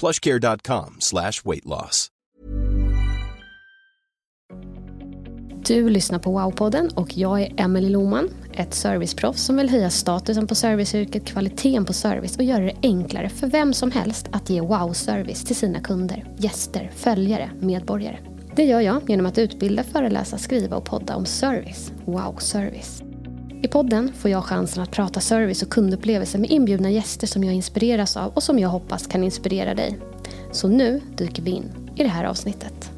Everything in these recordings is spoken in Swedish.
plushcare.com slash weight loss. Du lyssnar på Wow-podden och jag är Emelie Loman, ett serviceproffs som vill höja statusen på serviceyrket, kvaliteten på service och göra det enklare för vem som helst att ge wow-service till sina kunder, gäster, följare, medborgare. Det gör jag genom att utbilda, föreläsa, skriva och podda om service. Wow Service. I podden får jag chansen att prata service och kundupplevelse med inbjudna gäster som jag inspireras av och som jag hoppas kan inspirera dig. Så nu dyker vi in i det här avsnittet.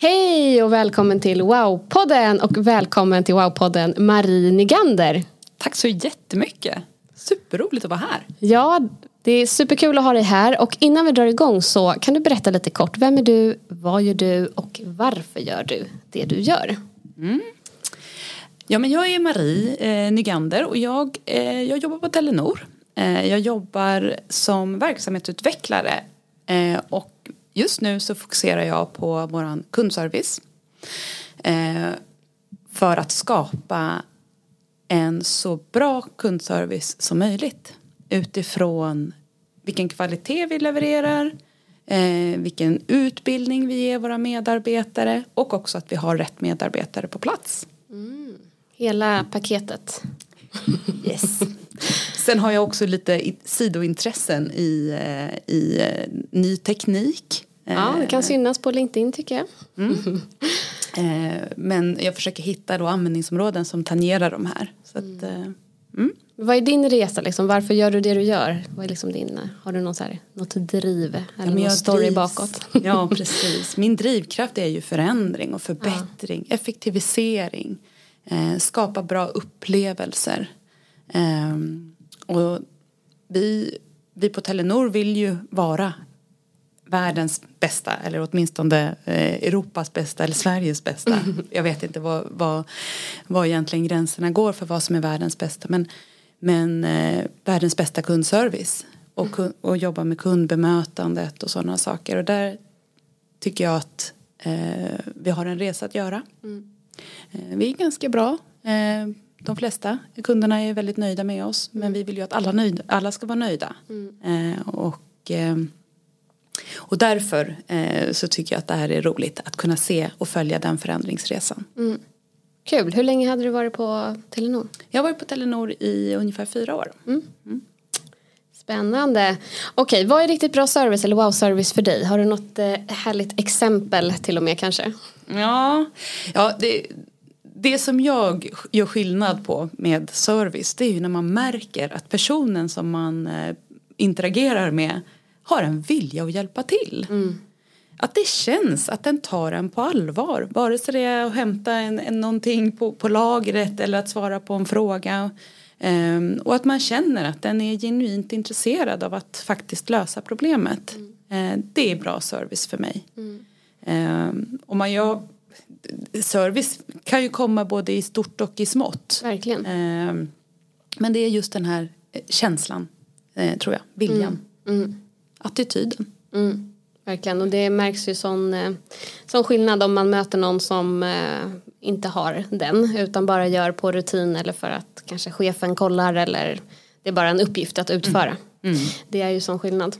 Hej och välkommen till Wow-podden och välkommen till Wow-podden Marie Nigander. Tack så jättemycket. Superroligt att vara här. Ja, det är superkul att ha dig här och innan vi drar igång så kan du berätta lite kort. Vem är du, vad gör du och varför gör du det du gör? Mm. Ja, men jag är Marie eh, Nygander och jag, eh, jag jobbar på Telenor. Eh, jag jobbar som verksamhetsutvecklare eh, och just nu så fokuserar jag på vår kundservice eh, för att skapa en så bra kundservice som möjligt utifrån vilken kvalitet vi levererar, eh, vilken utbildning vi ger våra medarbetare och också att vi har rätt medarbetare på plats. Mm. Hela paketet. Yes. Sen har jag också lite sidointressen i, eh, i eh, ny teknik. Ja, det kan synas på LinkedIn tycker jag. Mm. Men jag försöker hitta då användningsområden som tangerar de här. Så att, mm. Mm. Vad är din resa liksom? Varför gör du det du gör? Vad är liksom din, har du någon så här, något driv eller ja, någon story drivs. bakåt? Ja precis. Min drivkraft är ju förändring och förbättring, ja. effektivisering, eh, skapa bra upplevelser. Eh, och vi, vi på Telenor vill ju vara världens bästa eller åtminstone eh, Europas bästa eller Sveriges bästa. Mm. Jag vet inte vad, vad, vad egentligen gränserna går för vad som är världens bästa men, men eh, världens bästa kundservice och, och jobba med kundbemötandet och sådana saker och där tycker jag att eh, vi har en resa att göra. Mm. Eh, vi är ganska bra. Eh, de flesta kunderna är väldigt nöjda med oss men vi vill ju att alla, nöjda, alla ska vara nöjda. Mm. Eh, och och därför så tycker jag att det här är roligt att kunna se och följa den förändringsresan. Mm. Kul. Hur länge hade du varit på Telenor? Jag har varit på Telenor i ungefär fyra år. Mm. Mm. Spännande. Okej, vad är riktigt bra service eller wow-service för dig? Har du något härligt exempel till och med kanske? Ja, ja det, det som jag gör skillnad på med service det är ju när man märker att personen som man eh, interagerar med har en vilja att hjälpa till. Mm. Att det känns att den tar en på allvar. Vare sig det är att hämta en, en, någonting på, på lagret eller att svara på en fråga. Um, och att man känner att den är genuint intresserad av att faktiskt lösa problemet. Mm. Uh, det är bra service för mig. Mm. Um, och man gör, service kan ju komma både i stort och i smått. Verkligen. Um, men det är just den här känslan, uh, tror jag, viljan. Mm. mm attityden. Mm, verkligen och det märks ju sån, eh, sån skillnad om man möter någon som eh, inte har den utan bara gör på rutin eller för att kanske chefen kollar eller det är bara en uppgift att utföra. Mm. Mm. Det är ju sån skillnad.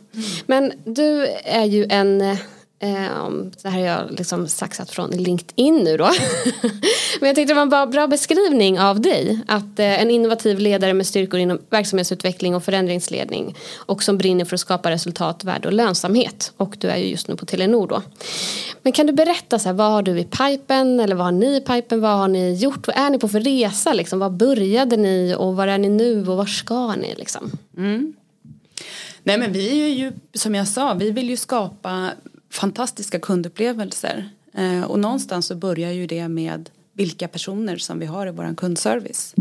Men du är ju en, Ehm, så här har jag liksom saxat från LinkedIn nu då. Men jag tyckte det var en bra, bra beskrivning av dig. Att eh, en innovativ ledare med styrkor inom verksamhetsutveckling och förändringsledning. Och som brinner för att skapa resultat, värde och lönsamhet. Och du är ju just nu på Telenor då. Men kan du berätta, så här, vad har du i pipen? Eller vad har ni i pipen? Vad har ni gjort? Vad är ni på för resa? Liksom? Vad började ni? Och var är ni nu? Och var ska ni? Liksom? Mm. Nej men vi är ju, som jag sa, vi vill ju skapa fantastiska kundupplevelser. Eh, och någonstans så börjar ju det med vilka personer som vi har i vår kundservice.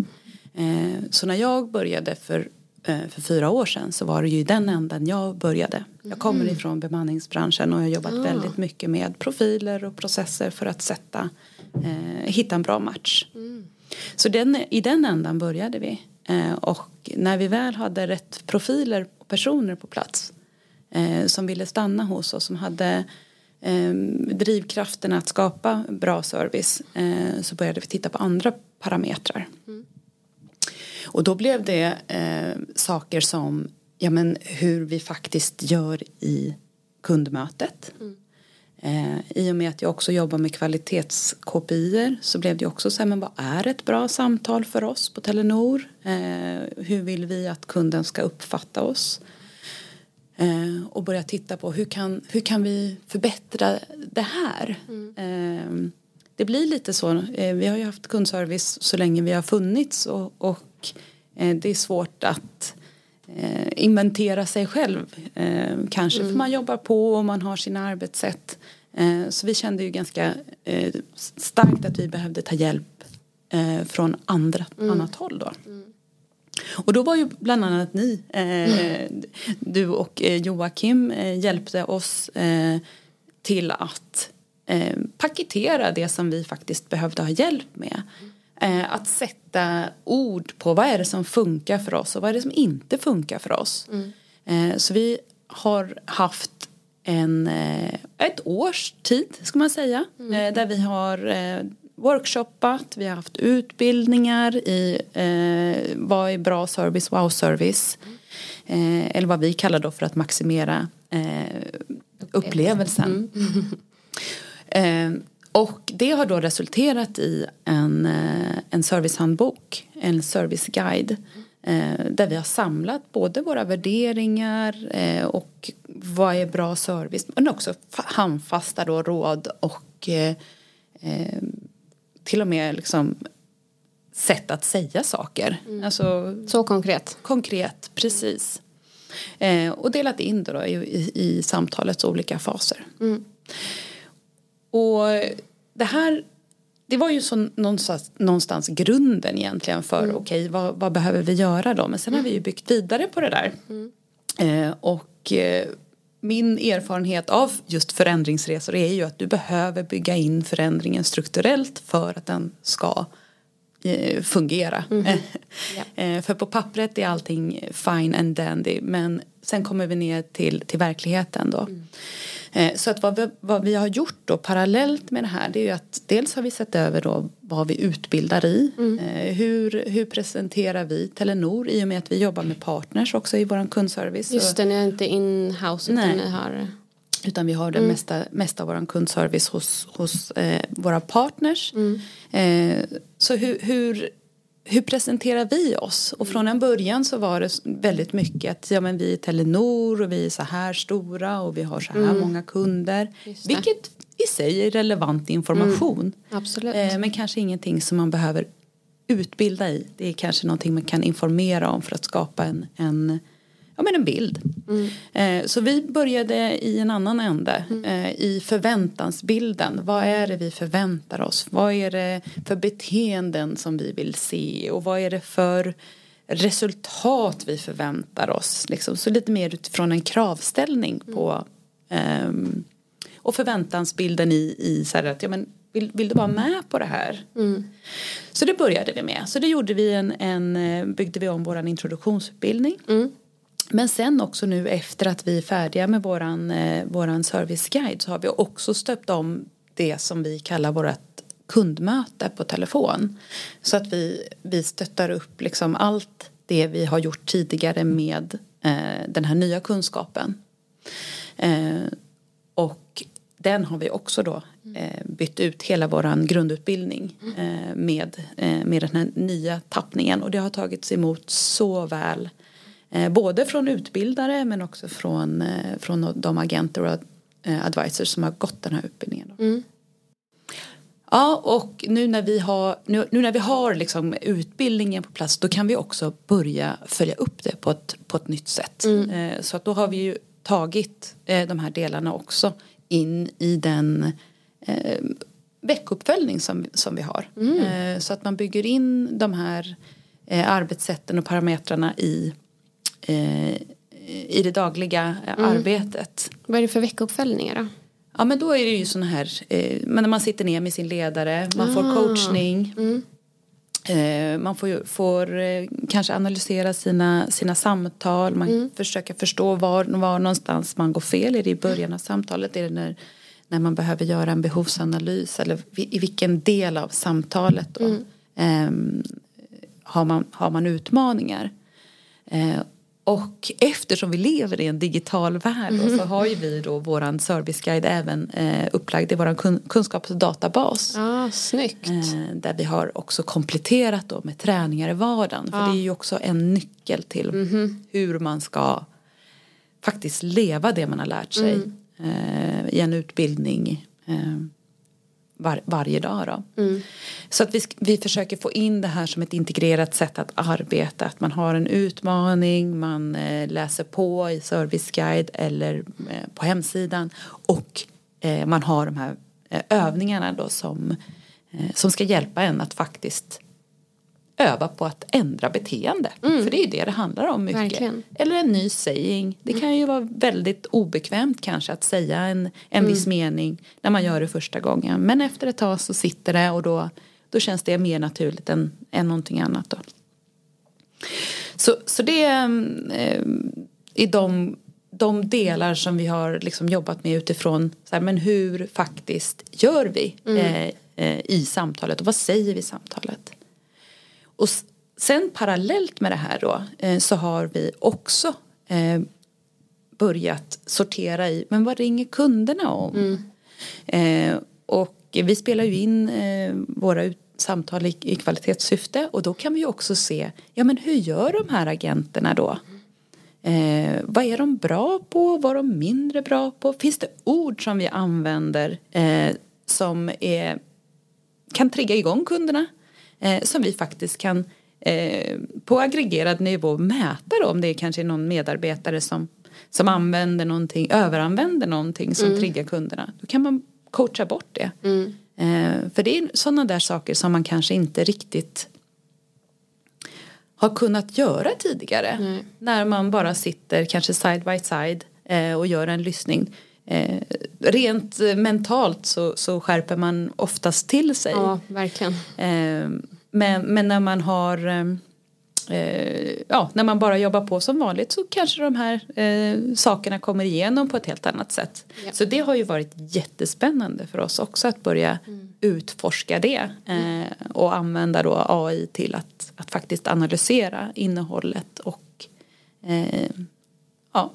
Eh, så när jag började för, eh, för fyra år sedan så var det ju den änden jag började. Jag kommer mm. ifrån bemanningsbranschen och jag har jobbat ah. väldigt mycket med profiler och processer för att sätta, hitta en bra match. Mm. Så den, i den ändan började vi. Och när vi väl hade rätt profiler och personer på plats som ville stanna hos oss, som hade eh, drivkraften att skapa bra service eh, så började vi titta på andra parametrar. Mm. Och då blev det eh, saker som ja, men hur vi faktiskt gör i kundmötet. Mm. Eh, I och med att jag också jobbar med kvalitetskopior så blev det också så här, men vad är ett bra samtal för oss på Telenor? Eh, hur vill vi att kunden ska uppfatta oss? Eh, och börja titta på hur kan, hur kan vi förbättra det här? Mm. Eh, det blir lite så, eh, vi har ju haft kundservice så länge vi har funnits och, och eh, det är svårt att eh, inventera sig själv. Kanske mm. för man jobbar på och man har sina arbetssätt. så vi kände ju ganska starkt att vi behövde ta hjälp från andra, mm. annat håll då. Mm. Och då var ju bland annat ni, eh, du och eh, Joakim eh, hjälpte oss eh, till att eh, paketera det som vi faktiskt behövde ha hjälp med. Eh, att sätta ord på vad är det som funkar för oss och vad är det som inte funkar för oss. Mm. så vi har haft en, ett års tid ska man säga mm. där vi har workshoppat, vi har haft utbildningar i eh, vad är bra service, wow-service. Eh, eller vad vi kallar då för att maximera eh, upplevelsen. Mm. eh, och det har då resulterat i en, eh, en servicehandbok, en serviceguide. Eh, där vi har samlat både våra värderingar eh, och vad är bra service men också handfasta då råd och till och med liksom sätt att säga saker. Mm. Alltså, så konkret? Konkret, precis. Eh, och delat in det då i, i, i samtalets olika faser. Mm. Och det här det var ju så någonstans, någonstans grunden egentligen för mm. okej okay, vad, vad, behöver vi göra då men sen har vi ju byggt vidare på det där. Mm. Eh, och eh, min erfarenhet av just förändringsresor är ju att du behöver bygga in förändringen strukturellt för att den ska eh, fungera. Mm yeah. för på pappret är allting fine and dandy men sen kommer vi ner till, till verkligheten då. Mm. Eh, så att vad vi, vad vi har gjort då parallellt med det här det är ju att dels har vi sett över då vad vi utbildar i. Mm. Eh, hur, hur presenterar vi Telenor i och med att vi jobbar med partners också i vår kundservice. Just det, ni är inte in-house utan ni har utan vi har det mm. mesta, mesta av vår kundservice hos, hos eh, våra partners. Mm. Eh, så hur, hur hur presenterar vi oss? Och från en början så var det väldigt mycket att ja, men vi är Telenor och vi är så här stora och vi har så här mm. många kunder. Vilket i sig är relevant information. Mm. Absolut. Eh, men kanske ingenting som man behöver utbilda i. Det är kanske någonting man kan informera om för att skapa en, en ja, men en bild. Mm. Eh, så vi började i en annan ände, mm. eh, i förväntansbilden. Vad är det vi förväntar oss? Vad är det för beteenden som vi vill se? Och vad är det för resultat vi förväntar oss? Liksom. Så lite mer utifrån en kravställning på eh, och förväntansbilden i, i så här att ja, men vill, vill du vara med på det här? Mm. Så det började vi med. Så det gjorde vi en, en eh, byggde vi om vår introduktionsutbildning. Mm. Men sen också nu efter att vi är färdiga med våran, eh, våran serviceguide så har vi också stöpt om det som vi kallar vårt kundmöte på telefon. Så att vi, vi stöttar upp liksom allt det vi har gjort tidigare med eh, den här nya kunskapen. Eh, och den har vi också då eh, bytt ut hela våran grundutbildning eh, med, eh, med den här nya tappningen och det har tagits emot så väl. Eh, både från utbildare men också från, eh, från de agenter och eh, advisors som har gått den här utbildningen. Mm. Ja och nu när vi har, nu, nu när vi har liksom utbildningen på plats då kan vi också börja följa upp det på ett, på ett nytt sätt. Eh, så att då har vi ju tagit de här delarna också in i den eh, veckuppföljning som, som vi har. Eh, så att man bygger in de här eh, arbetssätten och parametrarna i, i det dagliga eh, arbetet. Vad är det för veckouppföljningar då? Ja men då är det ju sådana här, eh, men när man sitter ner med sin ledare, man får coachning. Eh, man får, får eh, kanske analysera sina, sina samtal, man försöker förstå var, var någonstans man går fel. Är det i början av samtalet? Är det när, när man behöver göra en behovsanalys? Eller i vilken del av samtalet då? Ehm, har, man, har man utmaningar? Eh, och eftersom vi lever i en digital värld då, så har ju vi då våran serviceguide även eh, upplagd i våran kun, kunskapsdatabas. Ja, snyggt. Eh, där vi har också kompletterat då med träningar i vardagen. För det är ju också en nyckel till hur man ska faktiskt leva det man har lärt sig eh, i en utbildning eh, var, varje dag. Då. Så att vi, vi försöker få in det här som ett integrerat sätt att arbeta. Att man har en utmaning, man eh, läser på i serviceguide eller eh, på hemsidan. Och eh, man har de här eh, övningarna då som, eh, som ska hjälpa en att faktiskt öva på att ändra beteende. För det är ju det det handlar om mycket. Verkligen. Eller en ny saying. Det kan ju vara väldigt obekvämt kanske att säga en, en viss mening när man gör det första gången. Men efter ett tag så sitter det och då, då känns det mer naturligt än, än någonting annat. Då. Så, så det eh, är de, de delar som vi har liksom jobbat med utifrån så här, men hur faktiskt gör vi eh, eh, i samtalet och vad säger vi i samtalet. Och sen parallellt med det här då eh, så har vi också eh, börjat sortera i men vad ringer kunderna om? Eh, och vi spelar ju in våra ut- samtal i, i kvalitetssyfte och då kan vi ju också se ja men hur gör de här agenterna då? Eh, vad är de bra på? Vad är de mindre bra på? Finns det ord som vi använder eh, som är, kan trigga igång kunderna? Eh, som vi faktiskt kan eh, på aggregerad nivå mäta då, om det är kanske någon medarbetare som, som använder någonting, överanvänder någonting som triggar kunderna. Då kan man coacha bort det. Eh, för det är sådana där saker som man kanske inte riktigt har kunnat göra tidigare. När man bara sitter kanske side by side eh, och gör en lyssning. Eh, rent eh, mentalt så, så skärper man oftast till sig. Ja, verkligen. Eh, men, men när man har eh, eh, ja, när man bara jobbar på som vanligt så kanske de här eh, sakerna kommer igenom på ett helt annat sätt. Ja. Så det har ju varit jättespännande för oss också att börja utforska det eh, och använda då AI till att, att faktiskt analysera innehållet och ja,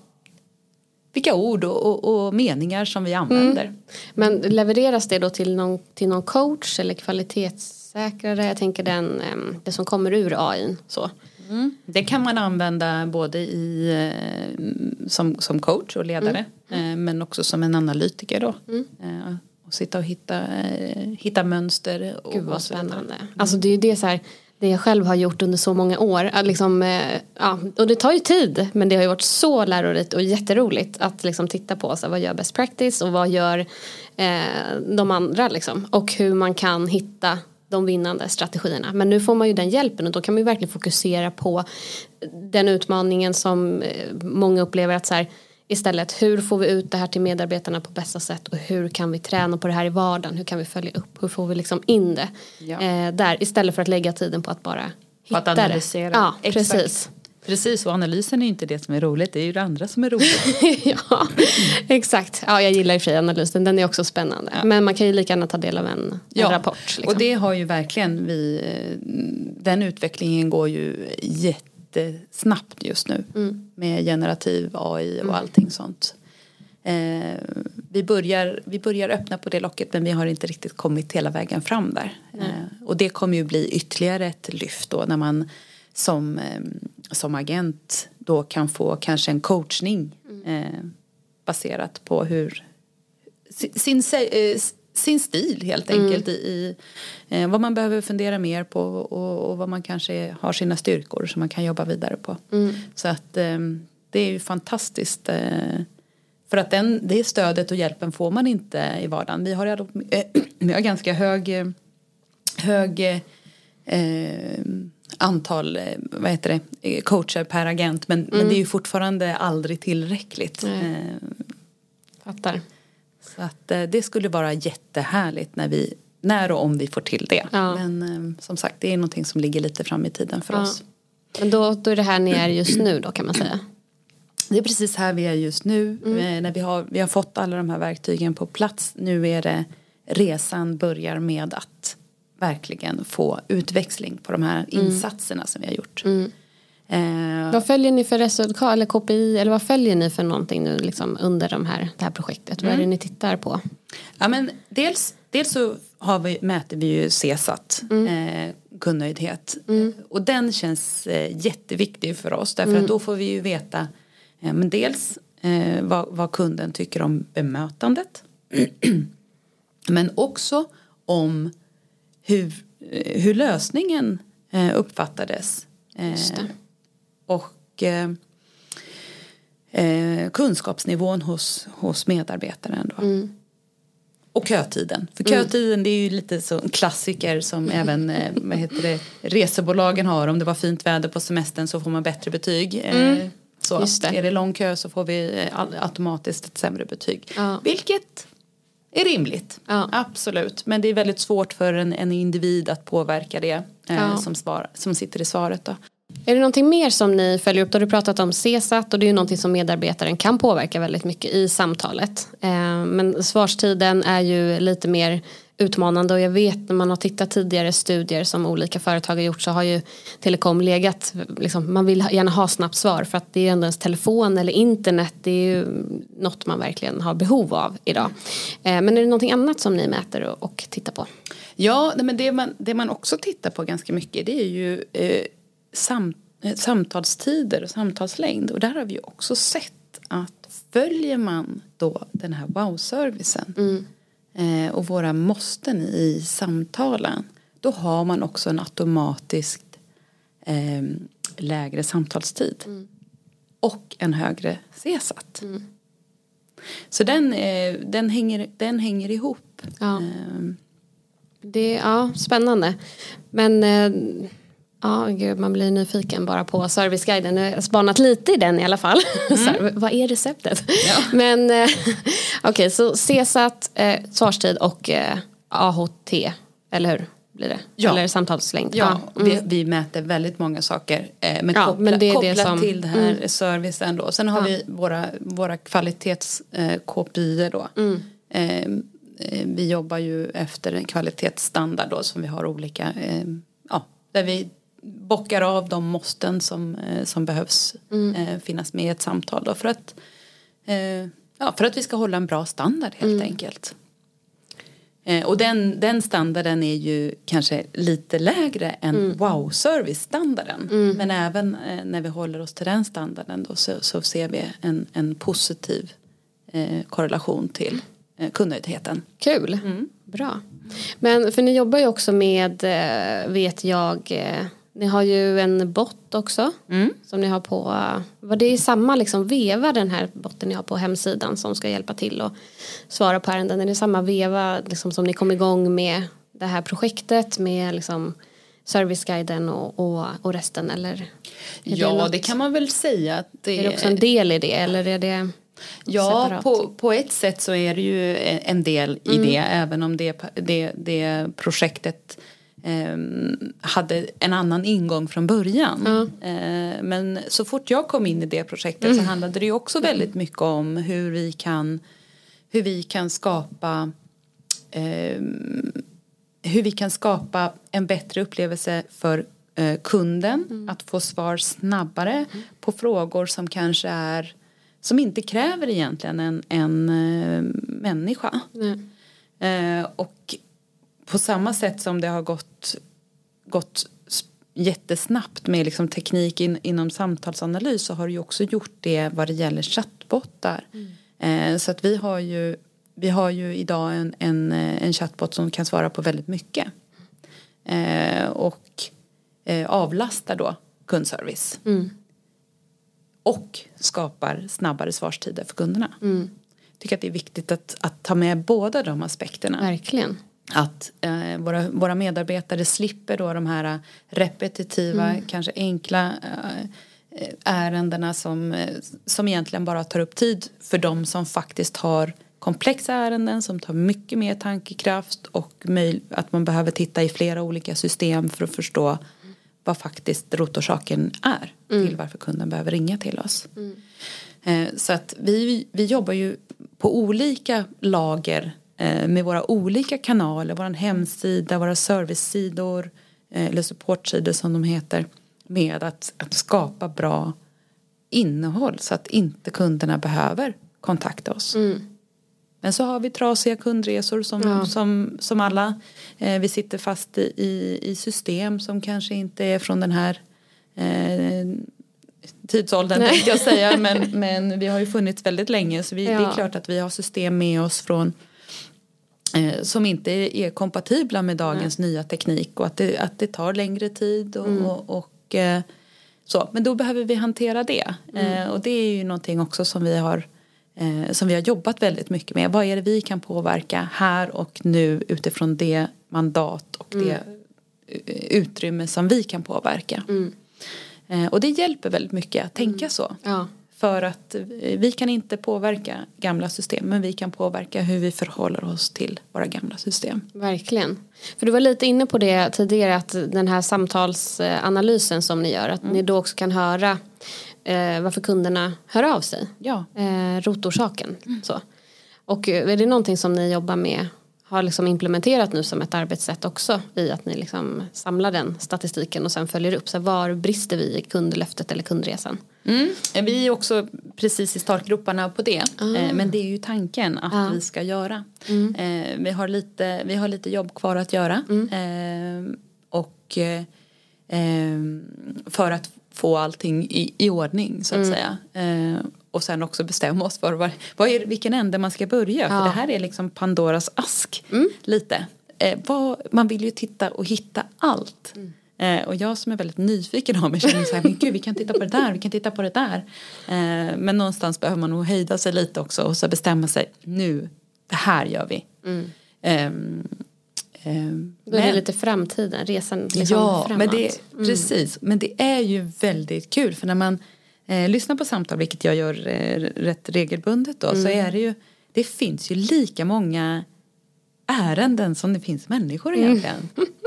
vilka ord och, och, och meningar som vi använder. Men levereras det då till någon, till någon coach eller kvalitetssäkrare? Jag tänker den, em, det som kommer ur AI. Så. Det kan man använda både i, eh, som, som coach och ledare eh, men också som en analytiker då. Eh, och sitta och hitta, hitta mönster. Och Gud vad spännande. Alltså det är det så här, det jag själv har gjort under så många år. Att liksom, eh, ja, och det tar ju tid men det har ju varit så lärorikt och jätteroligt att liksom titta på så här, vad gör best practice och vad gör eh, de andra liksom. Och hur man kan hitta de vinnande strategierna. Men nu får man ju den hjälpen och då kan man ju verkligen fokusera på den utmaningen som eh, många upplever att så här, istället hur får vi ut det här till medarbetarna på bästa sätt och hur kan vi träna på det här i vardagen, hur kan vi följa upp, hur får vi liksom in det Ja. eh, där istället för att lägga tiden på att bara På att hitta analysera. det. Ja, Exakt. precis. Precis och analysen är inte det som är roligt, det är ju det andra som är roligt. ja, exakt. Ja, jag gillar i och för sig analysen, den är också spännande. Men man kan ju lika gärna ta del av en, en rapport. Liksom. och det har ju verkligen vi, eh, den utvecklingen går ju jättesnabbt just nu Mm. med generativ AI och allting sånt. Eh, vi, börjar, vi börjar öppna på det locket men vi har inte riktigt kommit hela vägen fram där. Eh, och det kommer ju bli ytterligare ett lyft då när man som, eh, som agent då kan få kanske en coachning eh, baserat på hur sin, sin, sin stil helt enkelt i, i eh, vad man behöver fundera mer på och, och vad man kanske har sina styrkor som man kan jobba vidare på. Så att eh, det är ju fantastiskt eh, för att den, det stödet och hjälpen får man inte i vardagen. Vi har, eh, vi har ganska hög, hög eh, antal vad heter det, coacher per agent men, men det är ju fortfarande aldrig tillräckligt. Nej. Fattar. Så att eh, det skulle vara jättehärligt när vi när och om vi får till det. Ja. Men eh, som sagt det är någonting som ligger lite fram i tiden för Ja. oss. Men då, då är det här ni är just nu då kan man säga. Det är precis här vi är just nu. Eh, När vi har, vi har fått alla de här verktygen på plats. Nu är det resan börjar med att verkligen få utväxling på de här insatserna som vi har gjort. Eh, Vad följer ni för resultat eller KPI eller vad följer ni för någonting nu liksom under de här, det här projektet? Vad är det ni tittar på? Ja, men dels, dels så har vi, mäter vi ju CSAT, eh, kundnöjdhet. Och den känns eh, jätteviktig för oss därför att då får vi ju veta eh, men dels eh, vad, vad kunden tycker om bemötandet. men också om hur, eh, hur lösningen eh, uppfattades. Eh, och eh, eh, kunskapsnivån hos, hos medarbetaren. Då. Och kötiden. För kötiden det är ju lite så en klassiker som även eh, vad heter det, resebolagen har. Om det var fint väder på semestern så får man bättre betyg. Eh, så. Just det. Är det lång kö så får vi eh, automatiskt ett sämre betyg. Ja. Vilket är rimligt. Ja. Absolut. Men det är väldigt svårt för en, en individ att påverka det eh, Ja. som, svar, som sitter i svaret. Då. Är det någonting mer som ni följer upp? Då har du pratat om CSAT och det är ju någonting som medarbetaren kan påverka väldigt mycket i samtalet. Eh, men svarstiden är ju lite mer utmanande och jag vet när man har tittat tidigare studier som olika företag har gjort så har ju telekom legat, liksom, man vill gärna ha snabbt svar för att det är ändå ens telefon eller internet det är ju något man verkligen har behov av idag. Eh, men är det någonting annat som ni mäter och, och tittar på? Ja, men det man, det man också tittar på ganska mycket det är ju eh, sam, eh, samtalstider och samtalslängd. Och där har vi ju också sett att följer man då den här wow-servicen eh, och våra måsten i samtalen då har man också en automatiskt eh, lägre samtalstid och en högre CSAT. Så den, eh, den, hänger, den hänger ihop. Ja. Ehm, Det ja, spännande. Men ja, gud, man blir nyfiken bara på serviceguiden. Jag har spanat lite i den i alla fall. Här, vad är receptet? Ja. Men eh, okej, så CSAT, eh, svarstid och eh, AHT, eller hur? Blir det? Ja. Eller samtalslängd? Ja, mm. vi, vi mäter väldigt många saker. Eh, men Ja, koppla, men det är det kopplat som- till det här mm. servicen då. Sen har Ja. vi våra, våra kvalitets eh, då. Mm. Eh, eh, vi jobbar ju efter en kvalitetsstandard då som vi har olika, eh, ja, där vi bockar av de måsten som, eh, som behövs Mm. eh, finnas med i ett samtal då för att, eh, ja, för att vi ska hålla en bra standard helt Mm. enkelt. Och den, den standarden är ju kanske lite lägre än Mm. wow-service-standarden. Men även när vi håller oss till den standarden då så, så ser vi en, en positiv eh, korrelation till eh, kundnöjdheten. Kul, bra. Men för ni jobbar ju också med, vet jag, ni har ju en bot också. Som ni har på, vad det är samma liksom veva den här botten ni har på hemsidan som ska hjälpa till och svara på ärenden. Är det samma veva liksom, som ni kom igång med det här projektet med liksom serviceguiden och, och, och resten eller? Ja, något- det kan man väl säga. Att det, Är det också en del i det eller är det Ja, separat? på, på ett sätt så är det ju en del i Mm. det även om det, det, det projektet eh, hade en annan ingång från början. Eh, men så fort jag kom in i det projektet Mm. så handlade det ju också väldigt mycket om hur vi kan, hur vi kan skapa eh, hur vi kan skapa en bättre upplevelse för eh, kunden. Att få svar snabbare på frågor som kanske är som inte kräver egentligen en, en eh, människa. Eh, och på samma sätt som det har gått, gått jättesnabbt med liksom teknik in, inom samtalsanalys så har det ju också gjort det vad det gäller chattbottar. Mm. Eh, så att vi har ju, vi har ju idag en, en, en chattbot som kan svara på väldigt mycket. Eh, och eh, avlastar då kundservice. Mm. Och skapar snabbare svarstider för kunderna. Mm. Jag tycker att det är viktigt att, att ta med båda de aspekterna. Verkligen att eh, våra, våra medarbetare slipper då de här repetitiva, mm. kanske enkla eh, ärendena som, eh, som egentligen bara tar upp tid för de som faktiskt har komplexa ärenden som tar mycket mer tankekraft och att man behöver titta i flera olika system för att förstå vad faktiskt rotorsaken är mm. till varför kunden behöver ringa till oss. Mm. Eh, så att vi, vi jobbar ju på olika lager Eh, med våra olika kanaler, vår hemsida, våra servicesidor eh, eller supportsidor som de heter med att, att skapa bra innehåll så att inte kunderna behöver kontakta oss. Mm. Men så har vi trasiga kundresor som, ja. som, som alla. Eh, vi sitter fast i, i, i, system som kanske inte är från den här eh, tidsåldern Nej. tänkte jag säga. Men, men vi har ju funnits väldigt länge så vi, ja. det är klart att vi har system med oss från eh, som inte är kompatibla med dagens Nej. nya teknik och att det, att det tar längre tid och, mm. och, och eh, så. Men då behöver vi hantera det mm. eh, och det är ju någonting också som vi har eh, som vi har jobbat väldigt mycket med. Vad är det vi kan påverka här och nu utifrån det mandat och mm. det utrymme som vi kan påverka. Mm. Eh, och det hjälper väldigt mycket att tänka mm. så. Ja. För att vi kan inte påverka gamla system men vi kan påverka hur vi förhåller oss till våra gamla system. Verkligen. För du var lite inne på det tidigare att den här samtalsanalysen som ni gör att mm. ni då också kan höra eh, varför kunderna hör av sig. Ja. Eh, rotorsaken. Mm. Så. Och eh, är det någonting som ni jobbar med har liksom implementerat nu som ett arbetssätt också i att ni liksom samlar den statistiken och sen följer upp. Så var brister vi i kundlöftet eller kundresan? Mm. Vi är också precis i startgroparna på det. Ah. Men det är ju tanken att ah. vi ska göra. Mm. Eh, vi, har lite, vi har lite jobb kvar att göra. Mm. Och för att få allting i, i ordning så att mm. säga och sen också bestämma oss för vad, vad är, vilken ände man ska börja. Ja. För det här är liksom Pandoras ask mm. lite. Eh, vad, man vill ju titta och hitta allt. Eh, och jag som är väldigt nyfiken av mig känner så här, men gud vi kan titta på det där, vi kan titta på det där. Eh, men någonstans behöver man nog hejda sig lite också och så bestämma sig, nu, det här gör vi. Mm. Um, Då är men, det lite framtiden, resan liksom ja, framåt. Men det, mm. precis. Men det är ju väldigt kul för när man eh, lyssnar på samtal, vilket jag gör eh, rätt regelbundet då, mm. så är det ju, det finns ju lika många ärenden som det finns människor egentligen. Mm.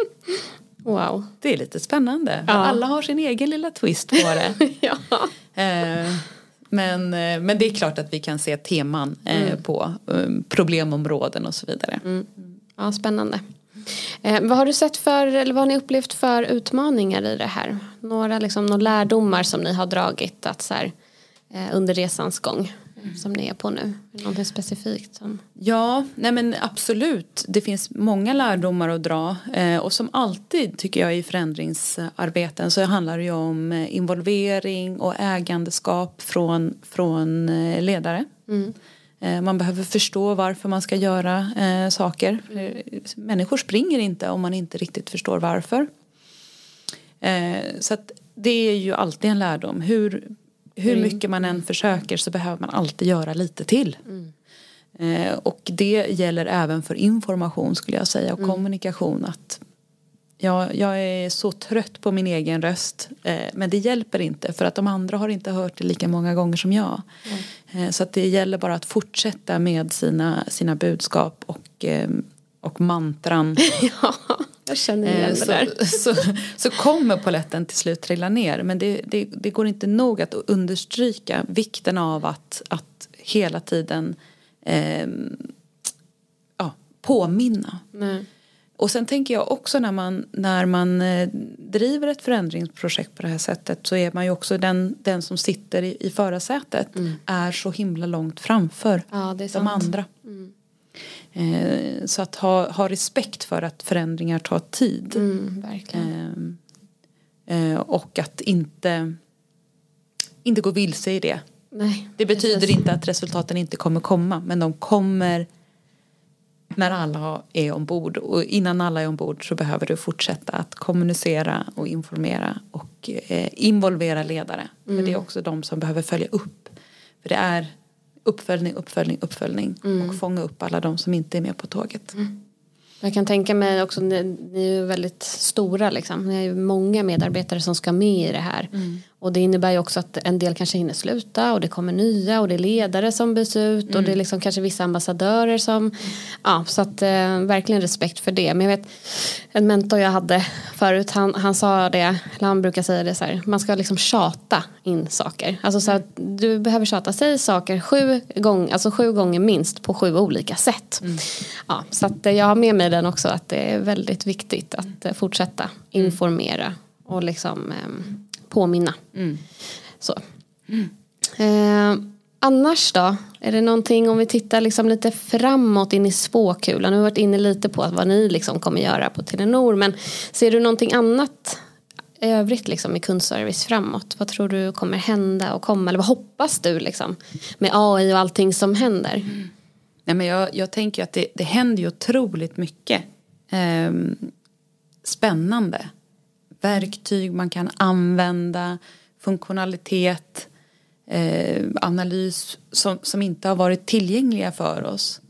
Wow. Det är lite spännande. Ja. Alla har sin egen lilla twist på det. ja. eh, men, eh, men det är klart att vi kan se teman eh, mm. på problemområden och så vidare. Mm. Ja, spännande. Eh, vad har du sett för, eller vad har ni upplevt för utmaningar i det här? Några, liksom, några lärdomar som ni har dragit att så här, under resans gång. Som ni är på nu? Någonting specifikt? Som... Ja, nej men absolut. Det finns många lärdomar att dra eh, och som alltid tycker jag i förändringsarbeten så handlar det ju om eh, involvering och ägandeskap från, från eh, ledare. Mm. Man behöver förstå varför man ska göra eh, saker. Människor springer inte om man inte riktigt förstår varför. Eh, så det är ju alltid en lärdom. Hur, hur mycket man än försöker så behöver man alltid göra lite till. Mm. Eh, och det gäller även för information skulle jag säga och mm. kommunikation. Att jag, jag är så trött på min egen röst eh, men det hjälper inte för att de andra har inte hört det lika många gånger som jag. Mm. Eh, så att det gäller bara att fortsätta med sina, sina budskap och, och mantran. ja, jag känner igen där. Så, så, så kommer poletten till slut trilla ner men det, det, det, går inte nog att understryka vikten av att, att hela tiden eh, ja, påminna. Nej. och sen tänker jag också när man, när man eh, driver ett förändringsprojekt på det här sättet så är man ju också den, den som sitter i, i förarsätet mm. är så himla långt framför ja, de andra. Mm. Eh, så att ha, ha respekt för att förändringar tar tid. Mm, eh, eh, och att inte, inte gå vilse i det. Nej, det betyder precis. inte att resultaten inte kommer komma men de kommer när alla är ombord och innan alla är ombord så behöver du fortsätta att kommunicera och informera och eh, involvera ledare. Mm. För det är också de som behöver följa upp. För det är uppföljning, uppföljning, uppföljning mm. och fånga upp alla de som inte är med på tåget. Mm. Jag kan tänka mig också, ni, ni är ju väldigt stora liksom. Ni är ju många medarbetare som ska med i det här. Mm. Och det innebär ju också att en del kanske hinner sluta och det kommer nya och det är ledare som byts ut mm. och det är liksom kanske vissa ambassadörer som, mm. ja så att eh, verkligen respekt för det. Men jag vet en mentor jag hade förut han, han sa det, eller han brukar säga det så här, man ska liksom tjata in saker. Alltså så att du behöver tjata, säg saker sju, gång, alltså sju gånger minst på sju olika sätt. Mm. Ja, så att jag har med mig den också att det är väldigt viktigt att eh, fortsätta informera och liksom eh, påminna. Mm. Så. Eh, annars då? Är det någonting om vi tittar liksom lite framåt in i spåkulan. Nu har vi varit inne lite på vad ni liksom kommer göra på Telenor. Men ser du någonting annat i övrigt liksom i kundservice framåt? Vad tror du kommer hända och komma? Eller vad hoppas du liksom med AI och allting som händer? Mm. Nej, men jag, jag tänker att det, det händer ju otroligt mycket eh, spännande verktyg man kan använda, funktionalitet, eh, analys som, som inte har varit tillgängliga för oss.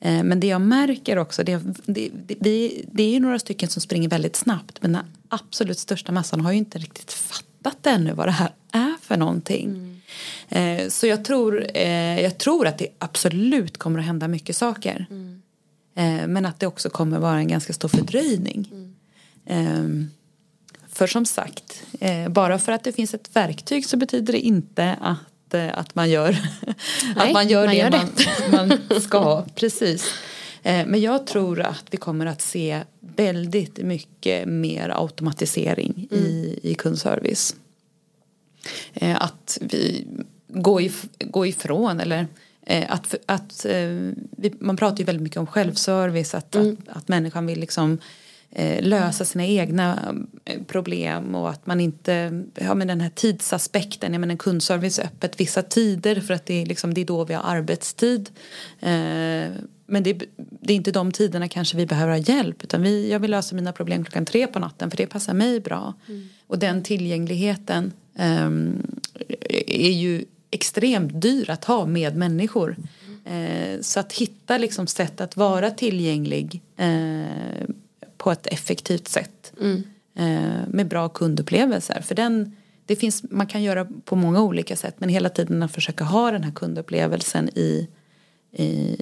Eh, men det jag märker också, det, det, det, det är ju några stycken som springer väldigt snabbt men den absolut största massan har ju inte riktigt fattat ännu vad det här är för någonting. Mm. Eh, så jag tror, eh, jag tror att det absolut kommer att hända mycket saker. Mm. Eh, men att det också kommer vara en ganska stor fördröjning. Mm. För som sagt, eh, bara för att det finns ett verktyg så betyder det inte att, eh, att man gör, Nej, att man gör man det, gör det. Man, man ska. Precis. Eh, men jag tror att vi kommer att se väldigt mycket mer automatisering mm. i, i kundservice. Att vi går, if, går ifrån eller att, att man pratar ju väldigt mycket om självservice att, mm. att, att människan vill liksom lösa sina egna eh, problem och att man inte, ja men den här tidsaspekten, jag menar en kundservice är öppet vissa tider för att det är, liksom, det är då vi har arbetstid. Eh, men det, det, är inte de tiderna kanske vi behöver ha hjälp utan vi, jag vill lösa mina problem klockan tre på natten för det passar mig bra. Mm. Och den tillgängligheten eh, är ju extremt dyr att ha med människor. Mm. så att hitta liksom sätt att vara tillgänglig eh, på ett effektivt sätt. Mm. Eh, med bra kundupplevelser. För den, det finns, man kan göra på många olika sätt men hela tiden att försöka ha den här kundupplevelsen i, i,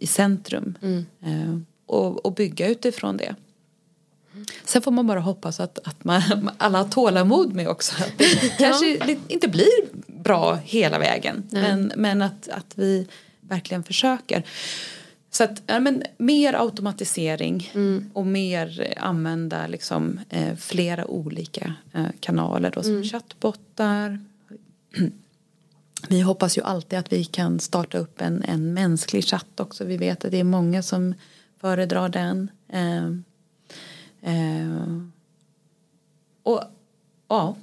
i centrum. Mm. Eh, och, och bygga utifrån det. Sen får man bara hoppas att, att man, alla har tålamod med också. Att det kanske inte blir bra hela vägen. Men, men att, att vi verkligen försöker. Så att, ja, men mer automatisering mm. och mer använda liksom, eh, flera olika eh, kanaler då, som mm. chattbottar. Vi hoppas ju alltid att vi kan starta upp en, en mänsklig chatt också. Vi vet att det är många som föredrar den. Eh, eh och ja.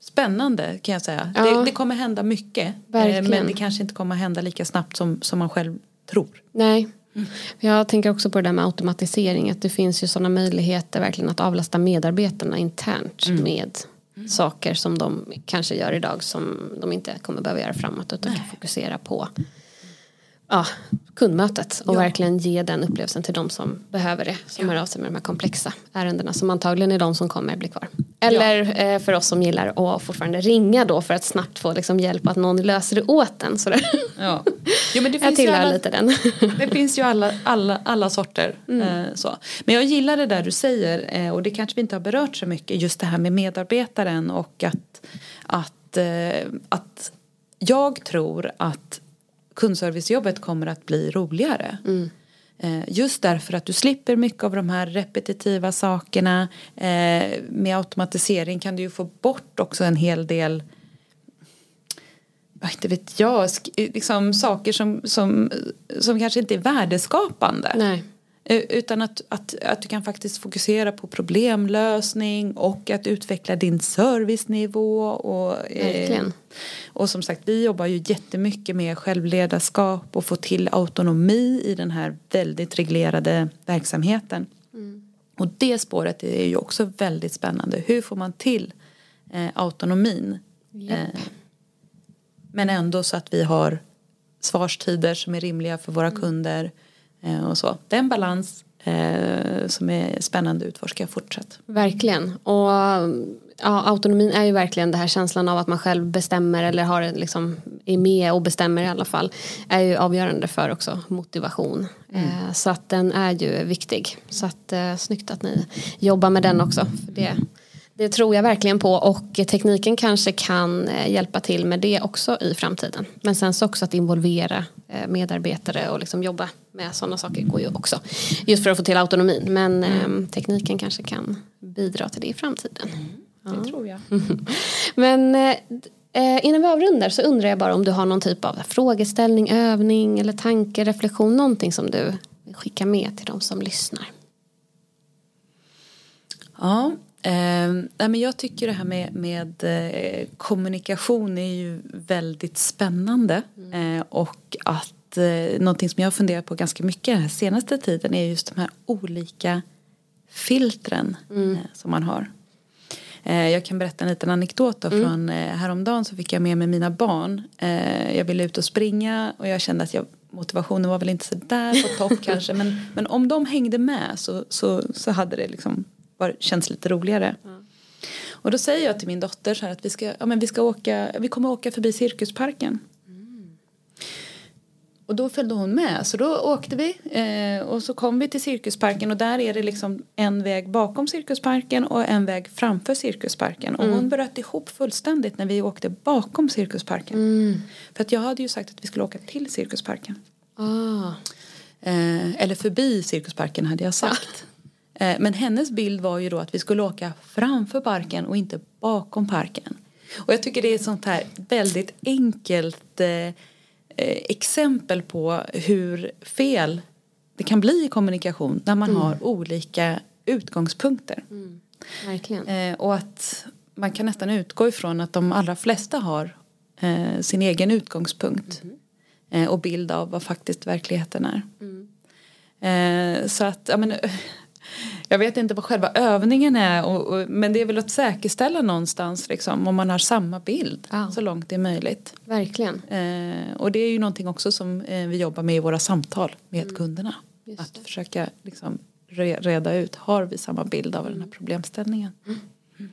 Spännande kan jag säga. Ja. Det, det, kommer hända mycket. Eh, Verkligen. Men det kanske inte kommer hända lika snabbt som, som man själv tror. Nej. Mm. Jag tänker också på det där med automatisering. Att det finns ju sådana möjligheter verkligen att avlasta medarbetarna internt mm. med mm. saker som de kanske gör idag som de inte kommer behöva göra framåt utan Nej. kan fokusera på ja, kundmötet och ja. verkligen ge den upplevelsen till de som behöver det. Som ja. hör av sig med de här komplexa ärendena som antagligen är de som kommer bli kvar. Eller ja. eh, för oss som gillar att fortfarande ringa då för att snabbt få liksom, hjälp att någon löser det åt en. Sådär. Ja. Jo, men det finns jag tillhör alla, lite den. det finns ju alla, alla, alla sorter. Mm. Eh, så. Men jag gillar det där du säger eh, och det kanske vi inte har berört så mycket just det här med medarbetaren och att, att, att jag tror att kundservicejobbet kommer att bli roligare. Mm. Eh, just därför att du slipper mycket av de här repetitiva sakerna. Eh, med automatisering kan du ju få bort också en hel del inte vet jag, liksom saker som, som, som kanske inte är värdeskapande. Nej. Eh, utan att, att, att du kan faktiskt fokusera på problemlösning och att utveckla din servicenivå. Och, Verkligen. Eh, och som sagt, vi jobbar ju jättemycket med självledarskap och få till autonomi i den här väldigt reglerade verksamheten. Mm. Och det spåret är ju också väldigt spännande. Hur får man till eh, autonomin? Yep. Eh, men ändå så att vi har svarstider som är rimliga för våra mm. kunder Eh, och så. Det är en balans eh, som är spännande att utforska fortsatt. Verkligen. Och ja, autonomin är ju verkligen det här känslan av att man själv bestämmer eller har liksom, är med och bestämmer i alla fall. Är ju avgörande för också motivation. Mm. Eh, så att den är ju viktig. Så att eh, snyggt att ni jobbar med den också. För det, det tror jag verkligen på och tekniken kanske kan eh, hjälpa till med det också i framtiden. Men sen så också att involvera eh, medarbetare och liksom jobba med sådana saker går ju också. Just för att få till autonomin. Men mm. tekniken kanske kan bidra till det i framtiden. Mm, det ja. tror jag. Men eh, innan vi avrundar så undrar jag bara om du har någon typ av frågeställning, övning eller tanke, reflektion. Någonting som du vill skicka med till de som lyssnar. Ja, Eh, men jag tycker det här med, med eh, kommunikation är ju väldigt spännande. Mm. Eh, och att eh, någonting som jag har funderat på ganska mycket den senaste tiden är just de här olika filtren mm. eh, som man har. Eh, jag kan berätta en liten anekdot då mm. från häromdagen så fick jag med mig mina barn. Jag ville ut och springa och jag kände att jag, motivationen var väl inte så där på topp kanske men, men om de hängde med så, så, så hade det liksom var, känns lite roligare. Mm. Och då säger jag till min dotter så att vi ska, ja, men vi ska åka, vi kommer åka förbi cirkusparken. Mm. Och då följde hon med så då åkte vi eh, och så kom vi till cirkusparken och där är det liksom en väg bakom cirkusparken och en väg framför cirkusparken. Och mm. hon bröt ihop fullständigt när vi åkte bakom cirkusparken. Mm. För att jag hade ju sagt att vi skulle åka till cirkusparken. Ah. Eh, eller förbi cirkusparken hade jag sagt. Eh, men hennes bild var ju då att vi skulle åka framför parken och inte bakom parken. Och jag tycker det är ett sånt här väldigt enkelt eh, eh, exempel på hur fel det kan bli i kommunikation när man mm. har olika utgångspunkter. Mm. Verkligen. Eh, och att man kan nästan utgå ifrån att de allra flesta har eh, sin egen utgångspunkt mm. och bild av vad faktiskt verkligheten är. Mm. så att, ja men jag vet inte vad själva övningen är och, och, men det är väl att säkerställa någonstans liksom, om man har samma bild ja. så långt det är möjligt. Verkligen. Eh, och det är ju någonting också som eh, vi jobbar med i våra samtal med mm. kunderna. Just att det. försöka liksom, re, reda ut, har vi samma bild av mm. den här problemställningen? Mm.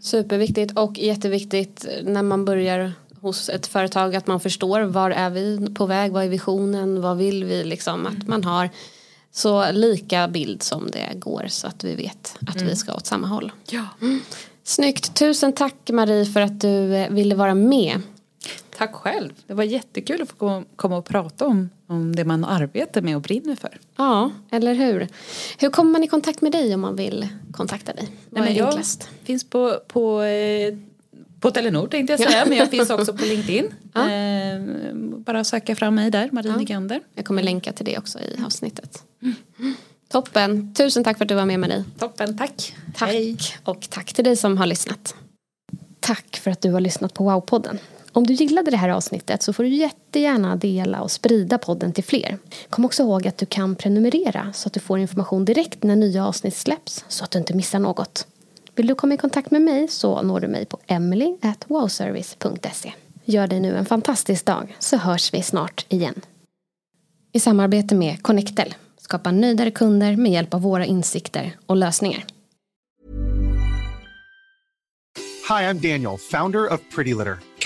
Superviktigt och jätteviktigt när man börjar hos ett företag att man förstår var är vi på väg, vad är visionen, vad vill vi liksom att man har så lika bild som det går så att vi vet att mm. vi ska åt samma håll. Ja. Mm. Snyggt, tusen tack Marie för att du eh, ville vara med. Tack själv, det var jättekul att få komma och prata om, om det man arbetar med och brinner för. Ja, eller hur. Hur kommer man i kontakt med dig om man vill kontakta dig? Vad Nej, är enklast? finns på, på eh, på Telenor tänkte jag säga, men jag finns också på LinkedIn. Ja. Eh, bara söka fram mig där, Marie ja. Nygander. Jag kommer länka till det också i avsnittet. Mm. Toppen, tusen tack för att du var med Marie. Toppen, tack. Tack Hej. och tack till dig som har lyssnat. Tack för att du har lyssnat på Wow-podden. Om du gillade det här avsnittet så får du jättegärna dela och sprida podden till fler. Kom också ihåg att du kan prenumerera så att du får information direkt när nya avsnitt släpps så att du inte missar något. Vill du komma i kontakt med mig så når du mig på emily.wowservice.se. Gör dig nu en fantastisk dag så hörs vi snart igen. I samarbete med Connectel skapa nöjdare kunder med hjälp av våra insikter och lösningar. Hi, I'm Daniel, founder of Pretty Litter.